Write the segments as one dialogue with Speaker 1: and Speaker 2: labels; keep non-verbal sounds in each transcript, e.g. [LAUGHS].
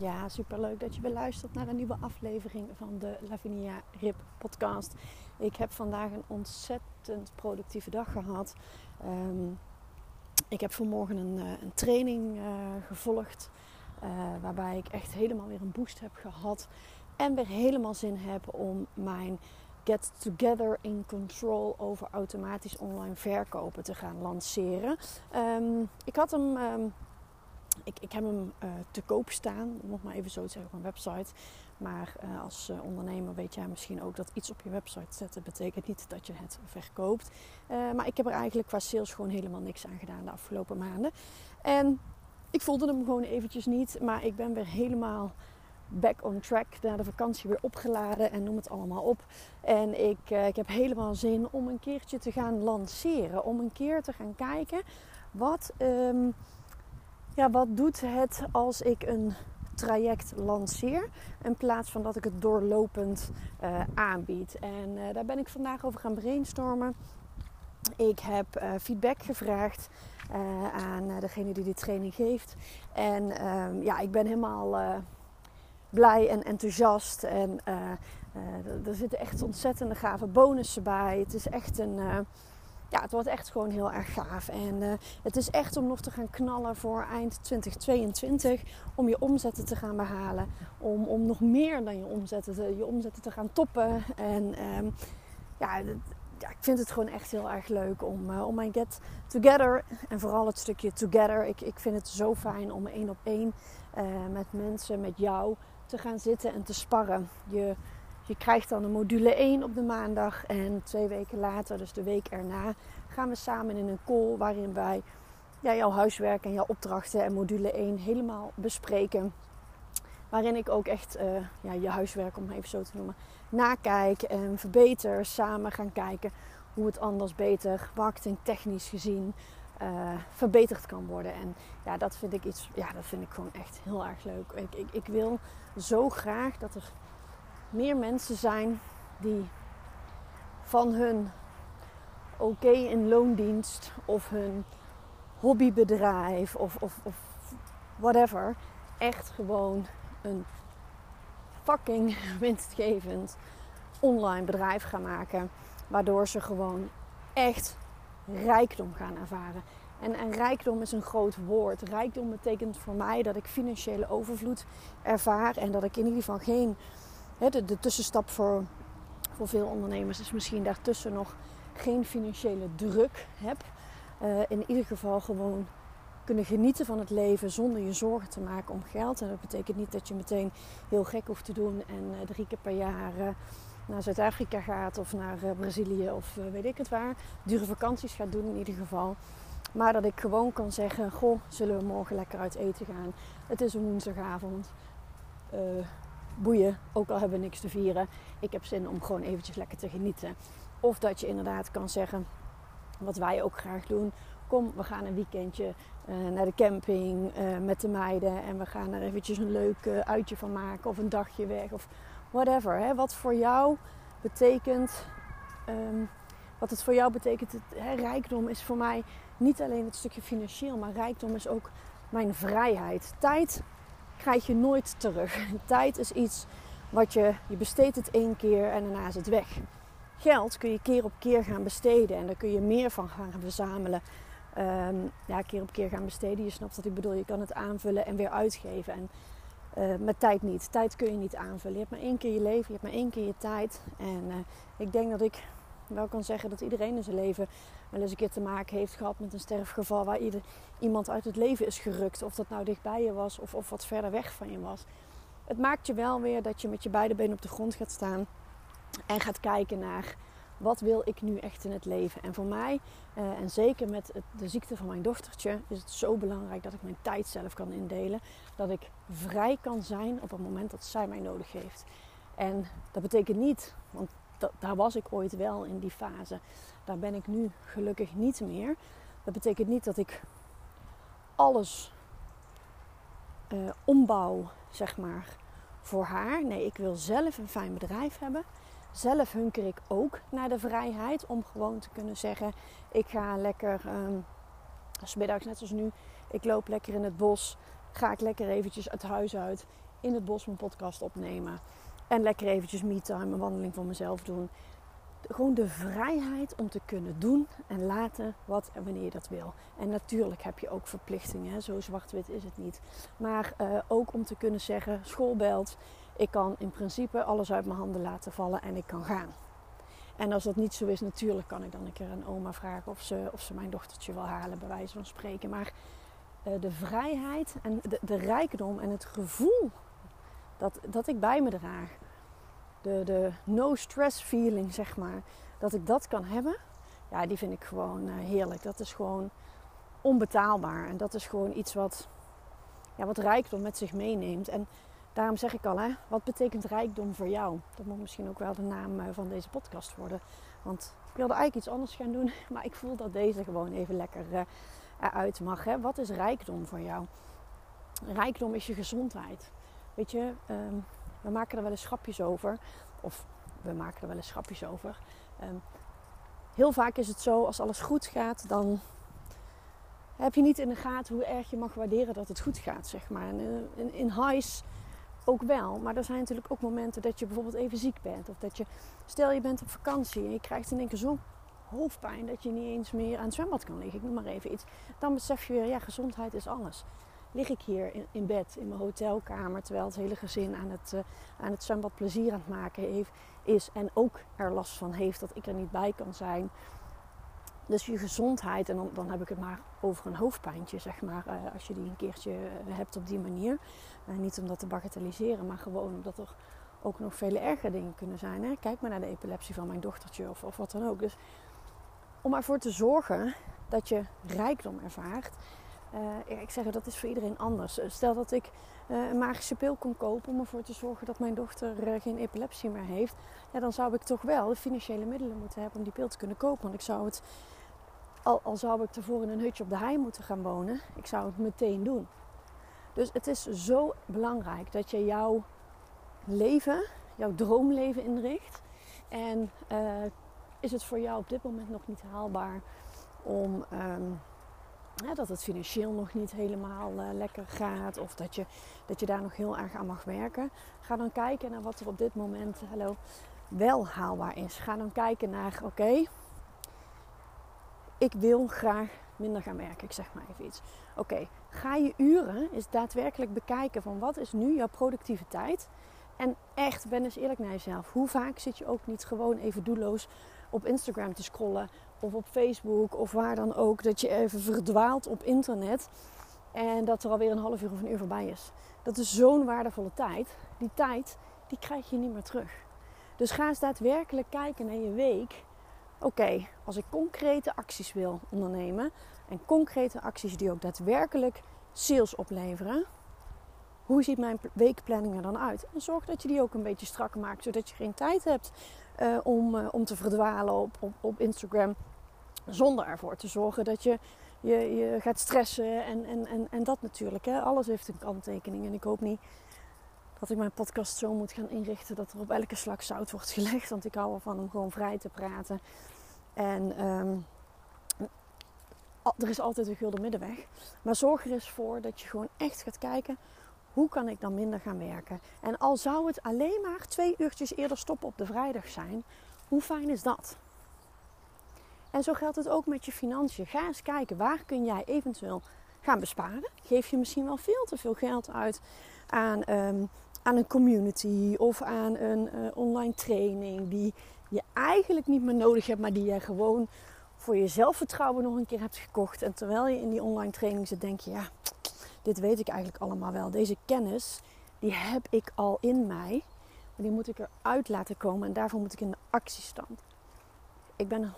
Speaker 1: Ja, superleuk dat je weer luistert naar een nieuwe aflevering van de Lavinia Rip podcast. Ik heb vandaag een ontzettend productieve dag gehad. Ehm, ik heb vanmorgen een, eh, een training uh, gevolgd. Uh, waarbij ik echt helemaal weer een boost heb gehad. En weer helemaal zin heb om mijn Get Together in Control over automatisch online verkopen te gaan lanceren. Um, ik had hem. Um, ik, ik heb hem uh, te koop staan, nog maar even zo zeggen op mijn website. Maar uh, als uh, ondernemer weet jij misschien ook dat iets op je website zetten betekent niet dat je het verkoopt. maar ik heb er eigenlijk qua sales gewoon helemaal niks aan gedaan de afgelopen maanden. En ik voelde hem gewoon eventjes niet, maar ik ben weer helemaal back on track. Na de vakantie weer opgeladen en noem het allemaal op. En ik, ik heb helemaal zin om een keertje te gaan lanceren. Om een keer te gaan kijken wat... Um, ja, wat doet het als ik een traject lanceer in plaats van dat ik het doorlopend uh, aanbied. En uh, daar ben ik vandaag over gaan brainstormen. Ik heb uh, feedback gevraagd aan degene die die training geeft. En ehm, ja, ik ben helemaal blij en enthousiast. En er zitten echt ontzettende gave bonussen bij. Het is echt een ja, het wordt echt gewoon heel erg gaaf. En uh, het is echt om nog te gaan knallen voor eind 2022. Om je omzetten te gaan behalen. Om, om nog meer dan je omzetten te, je omzetten te gaan toppen. En um, ja, ja, ik vind het gewoon echt heel erg leuk om, uh, om mijn get together. En vooral het stukje together. Ik, ik vind het zo fijn om één op één uh, met mensen, met jou te gaan zitten en te sparren. Je je krijgt dan een module 1 op de maandag en twee weken later, dus de week erna, gaan we samen in een call waarin wij ja, jouw huiswerk en jouw opdrachten en module 1 helemaal bespreken. Waarin ik ook echt uh, ja, je huiswerk, om het even zo te noemen, nakijk en verbeter. Samen gaan kijken hoe het anders beter, marketingtechnisch gezien, uh, verbeterd kan worden. En ja, dat vind ik iets, ja, dat vind ik gewoon echt heel erg leuk. Ik, ik, ik wil zo graag dat er meer mensen zijn die van hun oké in loondienst of hun hobbybedrijf of, of, of whatever echt gewoon een fucking [LAUGHS] winstgevend online bedrijf gaan maken. Waardoor ze gewoon echt rijkdom gaan ervaren. En, en, rijkdom is een groot woord. Rijkdom betekent voor mij dat ik financiële overvloed ervaar en dat ik in ieder geval geen de, de tussenstap voor, voor veel ondernemers is misschien daartussen nog geen financiële druk heb. Uh, in ieder geval gewoon kunnen genieten van het leven zonder je zorgen te maken om geld. En dat betekent niet dat je meteen heel gek hoeft te doen en uh, drie keer per jaar uh, naar Zuid-Afrika gaat of naar Brazilië of weet ik het waar. Dure vakanties gaat doen in ieder geval. Maar dat ik gewoon kan zeggen: Goh, zullen we morgen lekker uit eten gaan? Het is een woensdagavond boeien, ook al hebben we niks te vieren. Ik heb zin om gewoon eventjes lekker te genieten. Of dat je inderdaad kan zeggen, wat wij ook graag doen. Kom, we gaan een weekendje uh, naar de camping uh, met de meiden. En we gaan er eventjes een leuk uh, uitje van maken. Of een dagje weg. Of whatever. Hè. Wat voor jou betekent... Um, wat het voor jou betekent, het, hè, rijkdom is voor mij niet alleen het stukje financieel, maar rijkdom is ook mijn vrijheid. Tijd krijg je nooit terug. [LAUGHS] Tijd is iets wat je, je besteedt het één keer en daarna is het weg. Geld kun je keer op keer gaan besteden en daar kun je meer van gaan verzamelen. Um, ja, keer op keer gaan besteden. Je snapt wat ik bedoel. Je kan het aanvullen en weer uitgeven. En uh, met tijd niet. Tijd kun je niet aanvullen. Je hebt maar één keer je leven, je hebt maar één keer je tijd. En uh, ik denk dat ik wel kan zeggen dat iedereen in zijn leven wel eens een keer te maken heeft gehad met een sterfgeval waar ieder, iemand uit het leven is gerukt. Of dat nou dichtbij je was of, of wat verder weg van je was. Het maakt je wel weer dat je met je beide benen op de grond gaat staan en gaat kijken naar wat wil ik nu echt in het leven. En voor mij, uh, en zeker met de ziekte van mijn dochtertje, is het zo belangrijk dat ik mijn tijd zelf kan indelen. Dat ik vrij kan zijn op het moment dat zij mij nodig heeft. En dat betekent niet, want daar was ik ooit wel in die fase. Daar ben ik nu gelukkig niet meer. Dat betekent niet dat ik alles uh, ombouw, zeg maar, voor haar. Nee, ik wil zelf een fijn bedrijf hebben. Zelf hunker ik ook naar de vrijheid om gewoon te kunnen zeggen: ik ga lekker, um, middags net als nu, ik loop lekker in het bos. Ga ik lekker eventjes het huis uit, in het bos mijn podcast opnemen. En lekker eventjes me-time, een wandeling voor mezelf doen. Gewoon de vrijheid om te kunnen doen en laten wat en wanneer je dat wil. En natuurlijk heb je ook verplichtingen, zo zwart-wit is het niet. Maar uh, ook om te kunnen zeggen, school belt. Ik kan in principe alles uit mijn handen laten vallen en ik kan gaan. En als dat niet zo is, natuurlijk kan ik dan een keer aan oma vragen of ze, of ze mijn dochtertje wil halen, bij wijze van spreken. Maar uh, de vrijheid en de, de rijkdom en het gevoel dat, dat ik bij me draag. De, de no stress feeling, zeg maar. Dat ik dat kan hebben. Ja, die vind ik gewoon uh, heerlijk. Dat is gewoon onbetaalbaar. En dat is gewoon iets wat, ja, wat rijkdom met zich meeneemt. En daarom zeg ik al, hè, wat betekent rijkdom voor jou? Dat moet misschien ook wel de naam uh, van deze podcast worden. Want ik wilde eigenlijk iets anders gaan doen. [LAUGHS] Maar ik voel dat deze gewoon even lekker uh, eruit mag. Hè? Wat is rijkdom voor jou? Rijkdom is je gezondheid. Weet je, um, we maken er wel eens schapjes over. Of we maken er wel eens schapjes over. Um, heel vaak is het zo, als alles goed gaat, dan heb je niet in de gaten hoe erg je mag waarderen dat het goed gaat, zeg maar. Eh, in, in ook wel. Maar er zijn natuurlijk ook momenten dat je bijvoorbeeld even ziek bent. Of dat je, stel je bent op vakantie en je krijgt in één keer zo'n hoofdpijn dat je niet eens meer aan het zwembad kan liggen. Ik noem maar even iets. Dan besef je weer, ja, gezondheid is alles lig ik hier in, bed in mijn hotelkamer terwijl het hele gezin aan het, uh, aan het zwembad plezier aan het maken heeft, is en ook er last van heeft dat ik er niet bij kan zijn. Dus je gezondheid, en dan, dan heb ik het maar over een hoofdpijntje, zeg maar, uh, als je die een keertje uh, hebt op die manier. niet om dat te bagatelliseren, maar gewoon omdat er ook nog vele erger dingen kunnen zijn. Hè? Kijk maar naar de epilepsie van mijn dochtertje of, of wat dan ook. Dus om ervoor te zorgen dat je rijkdom ervaart uh, ik zeg dat is voor iedereen anders. Eh, stel dat ik uh, een magische pil kon kopen om ervoor te zorgen dat mijn dochter geen epilepsie meer heeft. Ja, dan zou ik toch wel de financiële middelen moeten hebben om die pil te kunnen kopen. Want ik zou het, al, al zou ik ervoor in een hutje op de hei moeten gaan wonen, ik zou het meteen doen. Dus het is zo belangrijk dat je jouw leven, jouw droomleven inricht. En is het voor jou op dit moment nog niet haalbaar om... Um, dat het financieel nog niet helemaal uh, lekker gaat of dat je, dat je daar nog heel erg aan mag werken. Ga dan kijken naar wat er op dit moment hallo, wel haalbaar is. Ga dan kijken naar, oké, ik wil graag minder gaan werken. Ik zeg maar even iets. Oké, ga je uren eens daadwerkelijk bekijken van wat is nu jouw productiviteit. En echt, ben eens eerlijk naar jezelf. Hoe vaak zit je ook niet gewoon even doelloos op Instagram te scrollen of op Facebook of waar dan ook, dat je even verdwaalt op internet en dat er alweer een half uur of een uur voorbij is. Dat is zo'n waardevolle tijd. Die tijd, die krijg je niet meer terug. Dus ga eens daadwerkelijk kijken naar je week. Oké, als ik concrete acties wil ondernemen en concrete acties die ook daadwerkelijk sales opleveren, hoe ziet mijn weekplanning er dan uit? En zorg dat je die ook een beetje strak maakt, zodat je geen tijd hebt uh, om, uh, om te verdwalen op, op, op Instagram zonder ervoor te zorgen dat je je, je gaat stressen en, en, en, en dat natuurlijk. Hè. Alles heeft een kanttekening. En ik hoop niet dat ik mijn podcast zo moet gaan inrichten dat er op elke slag zout wordt gelegd. Want ik hou ervan om gewoon vrij te praten. En um, er is altijd een gulden middenweg. Maar zorg er eens voor dat je gewoon echt gaat kijken. Hoe kan ik dan minder gaan werken? En al zou het alleen maar twee uurtjes eerder stoppen op de vrijdag zijn. Hoe fijn is dat? En zo geldt het ook met je financiën. Ga eens kijken, waar kun jij eventueel gaan besparen? Geef je misschien wel veel te veel geld uit aan, um, aan een community of aan een eh, online training die je eigenlijk niet meer nodig hebt, maar die jij gewoon voor je zelfvertrouwen nog een keer hebt gekocht. En terwijl je in die online training zit, denk je, ja, dit weet ik eigenlijk allemaal wel. Deze kennis, die heb ik al in mij. Maar die moet ik eruit laten komen en daarvoor moet ik in de actiestand. Ik ben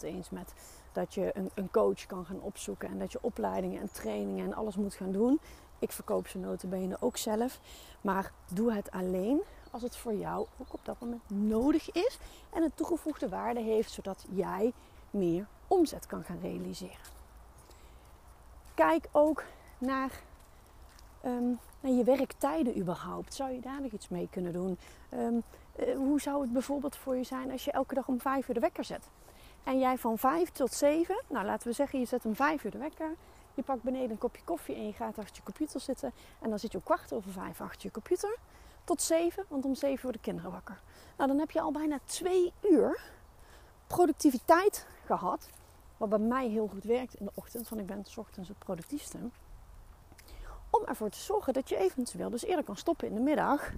Speaker 1: 100% eens met dat je een, een, coach kan gaan opzoeken en dat je opleidingen en trainingen en alles moet gaan doen. Ik verkoop ze notabene ook zelf. Maar doe het alleen als het voor jou ook op dat moment nodig is en een toegevoegde waarde heeft, zodat jij meer omzet kan gaan realiseren. Kijk ook naar, ehm, je werktijden überhaupt. Zou je daar nog iets mee kunnen doen? Um, hoe zou het bijvoorbeeld voor je zijn als je elke dag om 5 uur de wekker zet? En jij van 5 tot 7, nou laten we zeggen je zet om 5 uur de wekker. Je pakt beneden een kopje koffie en je gaat achter je computer zitten. En dan zit je om kwart over vijf achter je computer. Tot 7, want om 7 worden de kinderen wakker. Nou, dan heb je al bijna 2 uur productiviteit gehad. Wat bij mij heel goed werkt in de ochtend, want ik ben s ochtends het productiefste. Om ervoor te zorgen dat je eventueel dus eerder kan stoppen in de middag.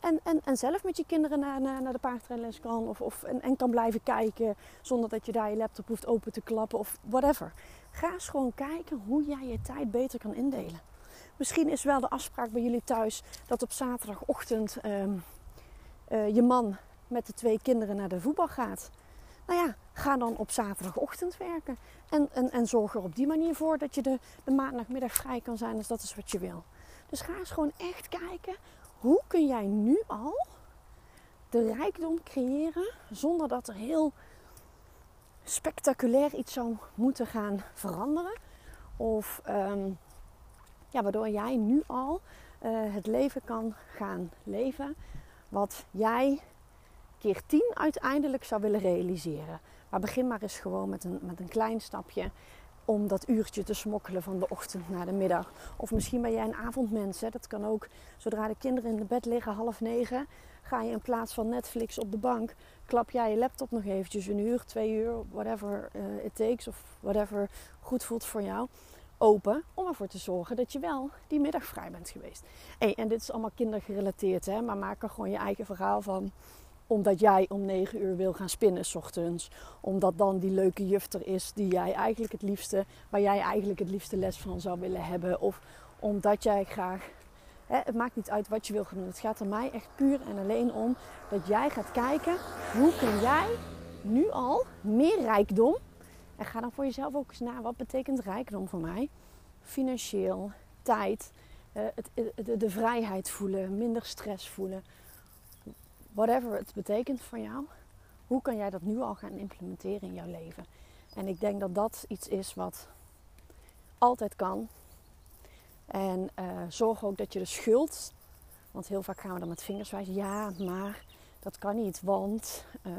Speaker 1: En, en, en zelf met je kinderen naar, naar, naar de paardrijles kan. Of, of, en, kan blijven kijken zonder dat je daar je laptop hoeft open te klappen of whatever. Ga eens gewoon kijken hoe jij je tijd beter kan indelen. Misschien is wel de afspraak bij jullie thuis dat op zaterdagochtend uh, uh, je man met de twee kinderen naar de voetbal gaat. Nou ja, ga dan op zaterdagochtend werken. En, en, en zorg er op die manier voor dat je de, de maandagmiddag vrij kan zijn als dat is wat je wil. Dus ga eens gewoon echt kijken. Hoe kun jij nu al de rijkdom creëren zonder dat er heel spectaculair iets zou moeten gaan veranderen? Of um, ja, waardoor jij nu al uh, het leven kan gaan leven wat jij keer 10 uiteindelijk zou willen realiseren. Maar begin maar eens gewoon met een, met een klein stapje om dat uurtje te smokkelen van de ochtend naar de middag. Of misschien ben jij een avondmens. Hè? Dat kan ook zodra de kinderen in de bed liggen, half negen, ga je in plaats van Netflix op de bank, klap jij je laptop nog eventjes een uur, twee uur, whatever uh, it takes of whatever goed voelt voor jou, open. Om ervoor te zorgen dat je wel die middag vrij bent geweest. Hey, en dit is allemaal kindergerelateerd, hè? maar maak er gewoon je eigen verhaal van omdat jij om 9 uur wil gaan spinnen s ochtends. Omdat dan die leuke juf er is die jij eigenlijk het liefste, waar jij eigenlijk het liefste les van zou willen hebben. Of omdat jij graag. Hè, het maakt niet uit wat je wil gaan doen. Het gaat er mij echt puur en alleen om dat jij gaat kijken hoe kun jij nu al meer rijkdom. En ga dan voor jezelf ook eens na. Wat betekent rijkdom voor mij? Financieel, tijd, eh, de vrijheid voelen, minder stress voelen whatever het betekent voor jou, hoe kan jij dat nu al gaan implementeren in jouw leven? En ik denk dat dat iets is wat altijd kan. En uh, zorg ook dat je de schuld, want heel vaak gaan we dan met vingers wijzen, ja, maar dat kan niet, want uh,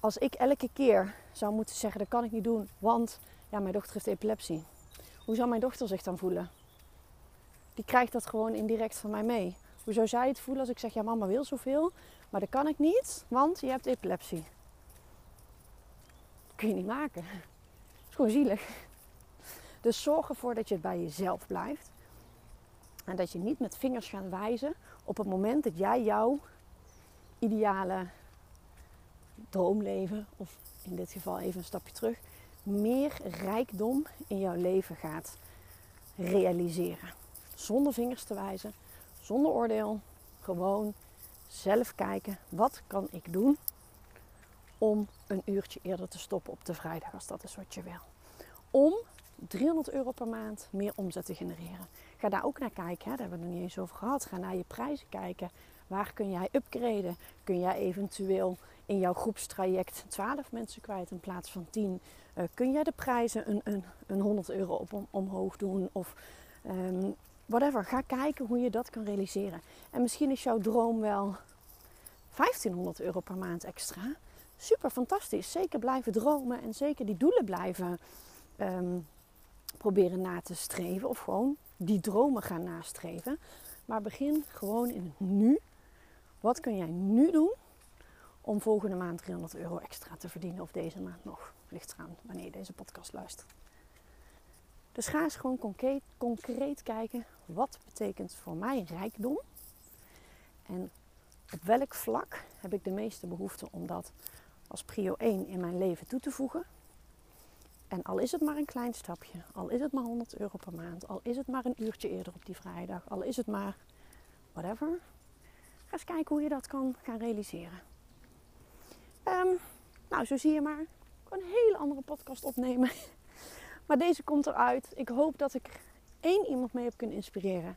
Speaker 1: als ik elke keer zou moeten zeggen, dat kan ik niet doen, want ja, mijn dochter heeft epilepsie. Hoe zou mijn dochter zich dan voelen? Die krijgt dat gewoon indirect van mij mee. Hoe zou zij het voelen als ik zeg, ja mama wil zoveel, maar dat kan ik niet, want je hebt epilepsie. Dat kun je niet maken. Dat is gewoon zielig. Dus zorg ervoor dat je het bij jezelf blijft. En dat je niet met vingers gaat wijzen op het moment dat jij jouw ideale droomleven, of in dit geval even een stapje terug, meer rijkdom in jouw leven gaat realiseren. Zonder vingers te wijzen, zonder oordeel. Gewoon zelf kijken. Wat kan ik doen om een uurtje eerder te stoppen op de vrijdag als dat is wat je wil. Om 300 euro per maand meer omzet te genereren. Ga daar ook naar kijken. Hè? Daar hebben we het nog niet eens over gehad. Ga naar je prijzen kijken. Waar kun jij upgraden? Kun jij eventueel in jouw groepstraject 12 mensen kwijt in plaats van 10? Uh, eh, kun jij de prijzen een, een, een 100 euro op, om, omhoog doen? Of um, whatever. Ga kijken hoe je dat kan realiseren. En misschien is jouw droom wel 1500 euro per maand extra. Super fantastisch. Zeker blijven dromen en zeker die doelen blijven um, proberen na te streven. Of gewoon die dromen gaan nastreven. Maar begin gewoon in het nu. Wat kun jij nu doen om volgende maand 300 euro extra te verdienen? Of deze maand nog. Ligt eraan wanneer je deze podcast luistert. Dus ga eens gewoon concreet, concreet kijken wat betekent voor mij rijkdom. En op welk vlak heb ik de meeste behoefte om dat als prio 1 in mijn leven toe te voegen. En al is het maar een klein stapje, al is het maar 100 euro per maand, al is het maar een uurtje eerder op die vrijdag, al is het maar whatever. Ga eens kijken hoe je dat kan gaan realiseren. Ehm, nou, zo zie je maar. Ik kan een hele andere podcast opnemen. [LAUGHS] Maar deze komt eruit. Ik hoop dat ik één iemand mee heb kunnen inspireren.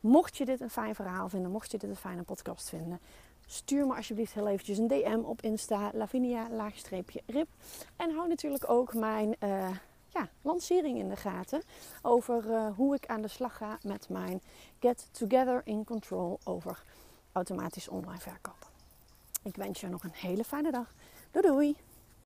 Speaker 1: Mocht je dit een fijn verhaal vinden, mocht je dit een fijne podcast vinden, stuur me alsjeblieft heel eventjes een DM op Insta, Lavinia-rip. En hou natuurlijk ook mijn uh, ja, lancering in de gaten over uh, hoe ik aan de slag ga met mijn Get Together in Control over automatisch online verkopen. Ik wens je nog een hele fijne dag. Doei doei!